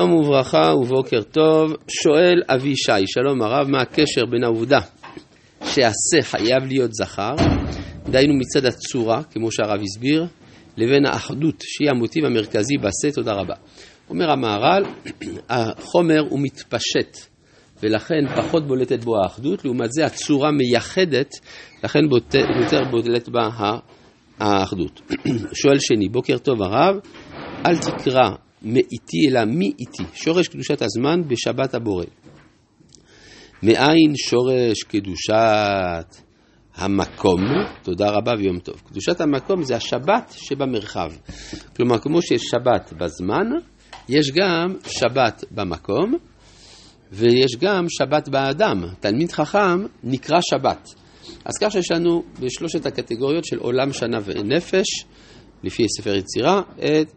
שלום וברכה ובוקר טוב, שואל אבישי, שלום הרב, מה הקשר בין העובדה שהשה חייב להיות זכר, דהיינו מצד הצורה, כמו שהרב הסביר, לבין האחדות, שהיא המוטיב המרכזי בשה, תודה רבה. אומר המהר"ל, החומר הוא מתפשט, ולכן פחות בולטת בו האחדות, לעומת זה הצורה מייחדת, לכן יותר בולטת בה האחדות. שואל שני, בוקר טוב הרב, אל תקרא מאיתי אלא מי איתי, שורש קדושת הזמן בשבת הבורא. מאין שורש קדושת המקום, תודה רבה ויום טוב. קדושת המקום זה השבת שבמרחב. כלומר, כמו שיש שבת בזמן, יש גם שבת במקום, ויש גם שבת באדם. תלמיד חכם נקרא שבת. אז כך שיש לנו בשלושת הקטגוריות של עולם, שנה ונפש, לפי ספר יצירה, את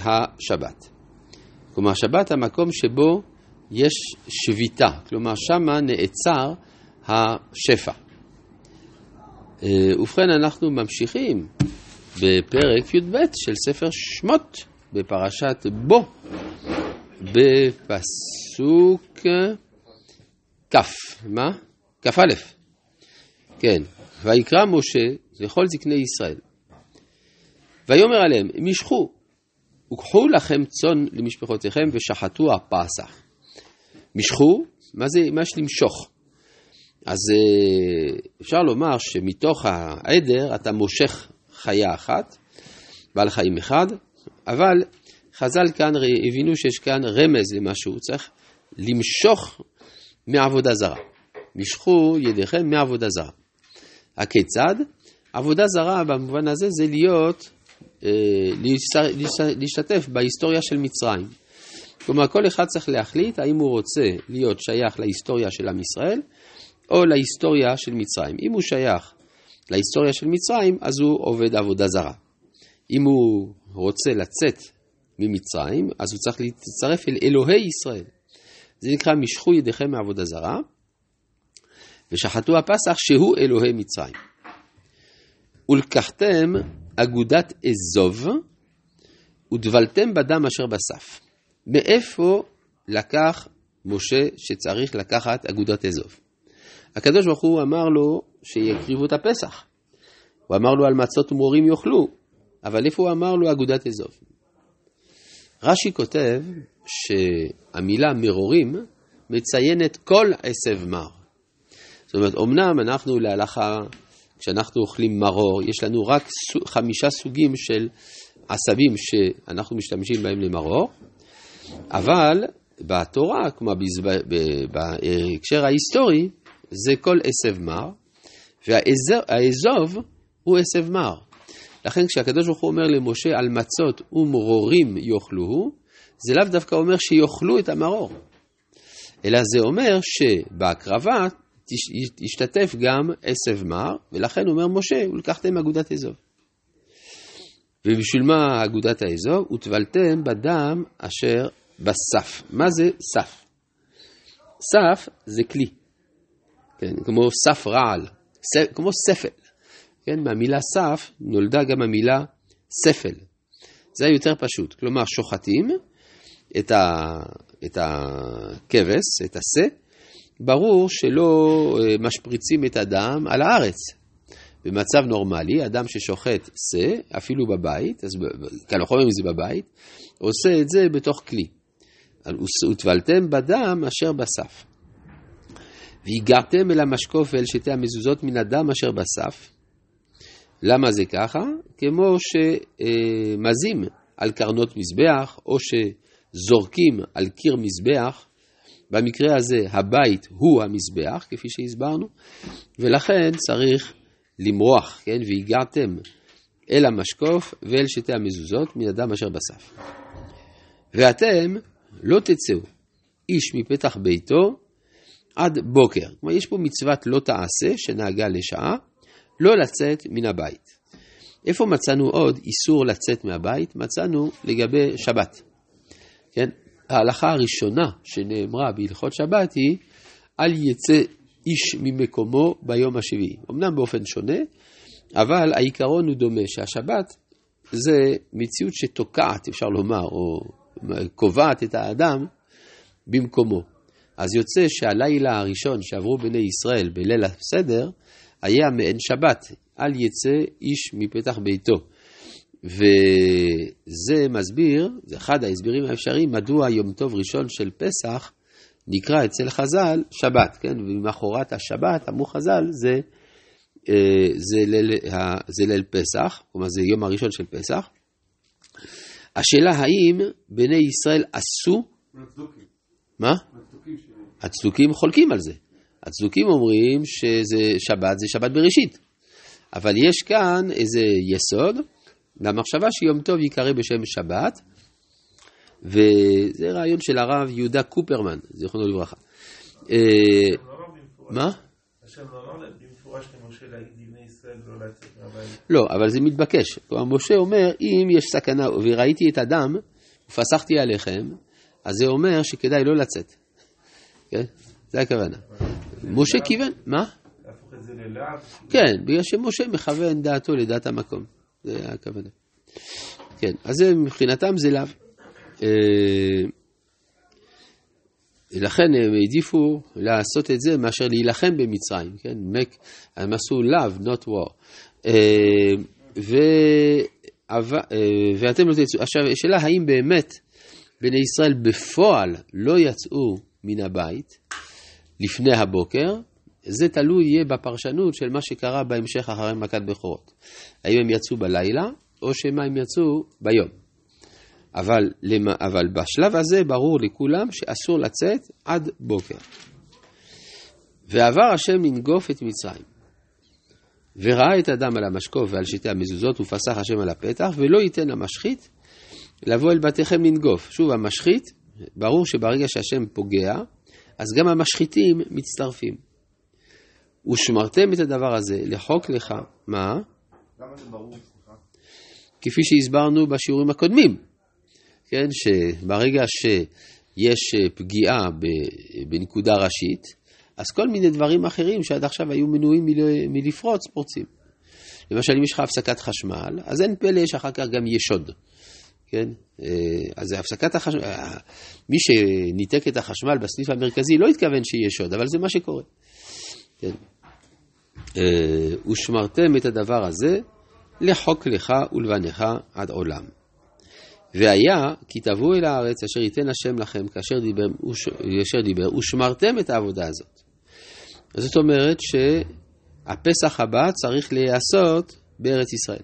השבת. כלומר, שבת המקום שבו יש שביתה, כלומר, שמה נעצר השפע. אה, ובכן, אנחנו ממשיכים בפרק י"ב של ספר שמות, בפרשת בו, בפסוק כ', מה? כ"א. כן, ויקרא משה לכל זקני ישראל. ויאמר עליהם, משכו וקחו לכם צאן למשפחותיכם ושחטו הפסח. משכו, מה זה, מה יש למשוך? אז אה, אפשר לומר שמתוך העדר אתה מושך חיה אחת, בעל חיים אחד, אבל חז"ל כאן הבינו שיש כאן רמז למשהו, צריך למשוך מעבודה זרה. משכו ידיכם מעבודה זרה. הכיצד? עבודה זרה במובן הזה זה להיות להשתתף בהיסטוריה של מצרים. כלומר, כל אחד צריך להחליט האם הוא רוצה להיות שייך להיסטוריה של עם ישראל או להיסטוריה של מצרים. אם הוא שייך להיסטוריה של מצרים, אז הוא עובד עבודה זרה. אם הוא רוצה לצאת ממצרים, אז הוא צריך להצטרף אל אלוהי ישראל. זה נקרא משכו ידיכם מעבודה זרה, ושחטו הפסח שהוא אלוהי מצרים. ולקחתם אגודת אזוב, ודבלתם בדם אשר בסף. מאיפה לקח משה שצריך לקחת אגודת אזוב? הקדוש ברוך הוא אמר לו שיקריבו את הפסח. הוא אמר לו על מצות ומורים יאכלו, אבל איפה הוא אמר לו אגודת אזוב? רש"י כותב שהמילה מרורים מציינת כל עשב מר. זאת אומרת, אמנם אנחנו להלכה כשאנחנו אוכלים מרור, יש לנו רק חמישה סוגים של עשבים שאנחנו משתמשים בהם למרור, אבל בתורה, כמו בהקשר ההיסטורי, זה כל עשב מר, והאזוב הוא עשב מר. לכן כשהקדוש ברוך הוא אומר למשה על מצות ומרורים יאכלוהו, זה לאו דווקא אומר שיאכלו את המרור, אלא זה אומר שבהקרבה ישתתף גם עשב מר, ולכן אומר משה, ולקחתם אגודת אזוב. ובשביל מה אגודת האזוב? וטבלתם בדם אשר בסף. מה זה סף? סף זה כלי, כן, כמו סף רעל, ס, כמו ספל. כן, מהמילה סף נולדה גם המילה ספל. זה יותר פשוט, כלומר שוחטים את, ה, את הכבש, את השה, ברור שלא אה, משפריצים את הדם על הארץ. במצב נורמלי, אדם ששוחט שא, אפילו בבית, אז קל וחומר אם זה בבית, עושה את זה בתוך כלי. וטבלתם בדם אשר בסף. והגעתם אל המשקוף ואל שתי המזוזות מן הדם אשר בסף. למה זה ככה? כמו שמזים על קרנות מזבח, או שזורקים על קיר מזבח במקרה הזה הבית הוא המזבח, כפי שהסברנו, ולכן צריך למרוח, כן? והגעתם אל המשקוף ואל שתי המזוזות מן אדם אשר בסף. ואתם לא תצאו איש מפתח ביתו עד בוקר. כלומר, יש פה מצוות לא תעשה שנהגה לשעה, לא לצאת מן הבית. איפה מצאנו עוד איסור לצאת מהבית? מצאנו לגבי שבת. כן? ההלכה הראשונה שנאמרה בהלכות שבת היא אל יצא איש ממקומו ביום השביעי. אמנם באופן שונה, אבל העיקרון הוא דומה, שהשבת זה מציאות שתוקעת, אפשר לומר, או קובעת את האדם במקומו. אז יוצא שהלילה הראשון שעברו בני ישראל בליל הסדר, היה מעין שבת, אל יצא איש מפתח ביתו. וזה מסביר, זה אחד ההסברים האפשריים, מדוע יום טוב ראשון של פסח נקרא אצל חז"ל שבת, כן? ומאחורת השבת, אמרו חז"ל, זה, אה, זה, ליל, זה ליל פסח, כלומר זה יום הראשון של פסח. השאלה האם בני ישראל עשו... מה? הצדוקים חולקים על זה. הצדוקים אומרים שזה שבת, זה שבת בראשית. אבל יש כאן איזה יסוד למחשבה שיום טוב ייקרא בשם שבת, וזה רעיון של הרב יהודה קופרמן, זיכרונו לברכה. אה, מה? לא, אבל זה מתבקש. משה אומר, אם יש סכנה וראיתי את הדם ופסחתי עליכם, אז זה אומר שכדאי לא לצאת. כן? זה הכוונה. משה כיוון, מה? להפוך את זה ללאו? כן, בגלל שמשה מכוון דעתו לדעת המקום. זה הכוונה. כן, אז מבחינתם זה לאו. אה, לכן הם העדיפו לעשות את זה מאשר להילחם במצרים, כן? הם עשו love, not war. אה. אה, ואתם לא תצאו. עכשיו, השאלה האם באמת בני ישראל בפועל לא יצאו מן הבית לפני הבוקר, זה תלוי יהיה בפרשנות של מה שקרה בהמשך אחרי מכת בכורות. האם הם יצאו בלילה, או שמא הם יצאו ביום. אבל, אבל בשלב הזה ברור לכולם שאסור לצאת עד בוקר. ועבר השם לנגוף את מצרים. וראה את הדם על המשקוף ועל שתי המזוזות, ופסח השם על הפתח, ולא ייתן המשחית לבוא אל בתיכם לנגוף. שוב, המשחית, ברור שברגע שהשם פוגע, אז גם המשחיתים מצטרפים. ושמרתם את הדבר הזה לחוק לך, מה? למה זה ברור? כפי שהסברנו בשיעורים הקודמים, כן, שברגע שיש פגיעה בנקודה ראשית, אז כל מיני דברים אחרים שעד עכשיו היו מנועים מלפרוץ, פורצים. למשל, אם יש לך הפסקת חשמל, אז אין פלא שאחר כך גם יהיה שוד. כן? אה, אז הפסקת החשמל, אה, מי שניתק את החשמל בסניף המרכזי לא התכוון שיהיה שוד, אבל זה מה שקורה. כן? אה, ושמרתם את הדבר הזה לחוק לך ולבניך עד עולם. והיה כי תבואו אל הארץ אשר ייתן השם לכם כאשר דיבר, אשר דיבר ושמרתם את העבודה הזאת. זאת אומרת שהפסח הבא צריך להיעשות בארץ ישראל.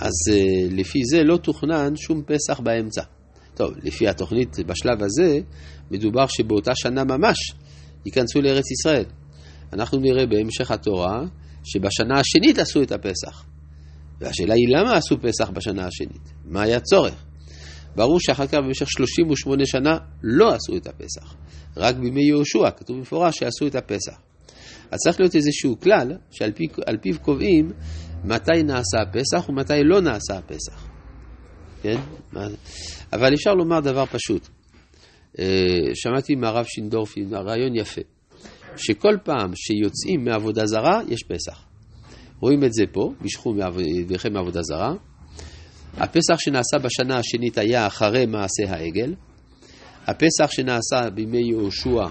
אז אה, לפי זה לא תוכנן שום פסח באמצע. טוב, לפי התוכנית בשלב הזה, מדובר שבאותה שנה ממש ייכנסו לארץ ישראל. אנחנו נראה בהמשך התורה שבשנה השנית עשו את הפסח. והשאלה היא למה עשו פסח בשנה השנית? מה היה צורך? ברור שאחר כך במשך 38 שנה לא עשו את הפסח. רק בימי יהושע כתוב במפורש שעשו את הפסח. אז צריך להיות איזשהו כלל שעל פי, פיו קובעים מתי נעשה הפסח ומתי לא נעשה הפסח. כן? אבל אפשר לומר דבר פשוט. אה, שמעתי מהרב שינדורפי רעיון יפה. שכל פעם שיוצאים מעבודה זרה, יש פסח. רואים את זה פה, משכו ידיכם מעבודה זרה. הפסח שנעשה בשנה השנית היה אחרי מעשה העגל. הפסח שנעשה בימי יהושע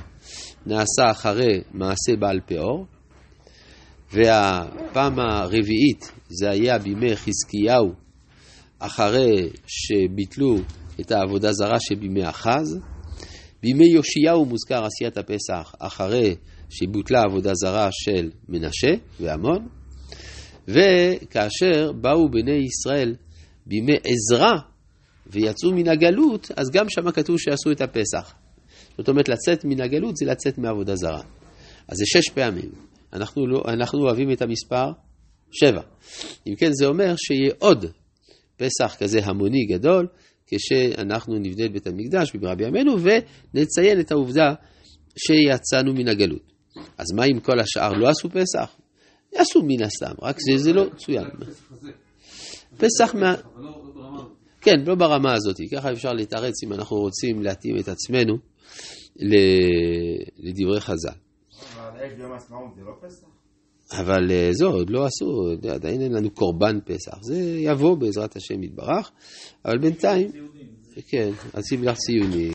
נעשה אחרי מעשה בעל פאור. והפעם הרביעית זה היה בימי חזקיהו, אחרי שביטלו את העבודה זרה שבימי אחז. בימי יאשיהו מוזכר עשיית הפסח אחרי שבוטלה עבודה זרה של מנשה ועמון, וכאשר באו בני ישראל בימי עזרא ויצאו מן הגלות, אז גם שם כתוב שעשו את הפסח. זאת אומרת, לצאת מן הגלות זה לצאת מעבודה זרה. אז זה שש פעמים. אנחנו, לא, אנחנו אוהבים את המספר שבע. אם כן, זה אומר שיהיה עוד פסח כזה המוני גדול, כשאנחנו נבנה את בית המקדש במהרה בימינו, ונציין את העובדה שיצאנו מן הגלות. אז מה אם כל השאר לא עשו פסח? יעשו מן הסתם, רק זה, זה לא צוין. פסח מה... כן, לא ברמה הזאת, ככה אפשר לתרץ אם אנחנו רוצים להתאים את עצמנו לדברי חז"ל. אבל ביום העצמאות זה לא פסח? אבל אה, זו, עוד לא עשו, עדיין אין לנו קורבן פסח. זה יבוא בעזרת השם יתברך, אבל בינתיים, כן, לך ציונים.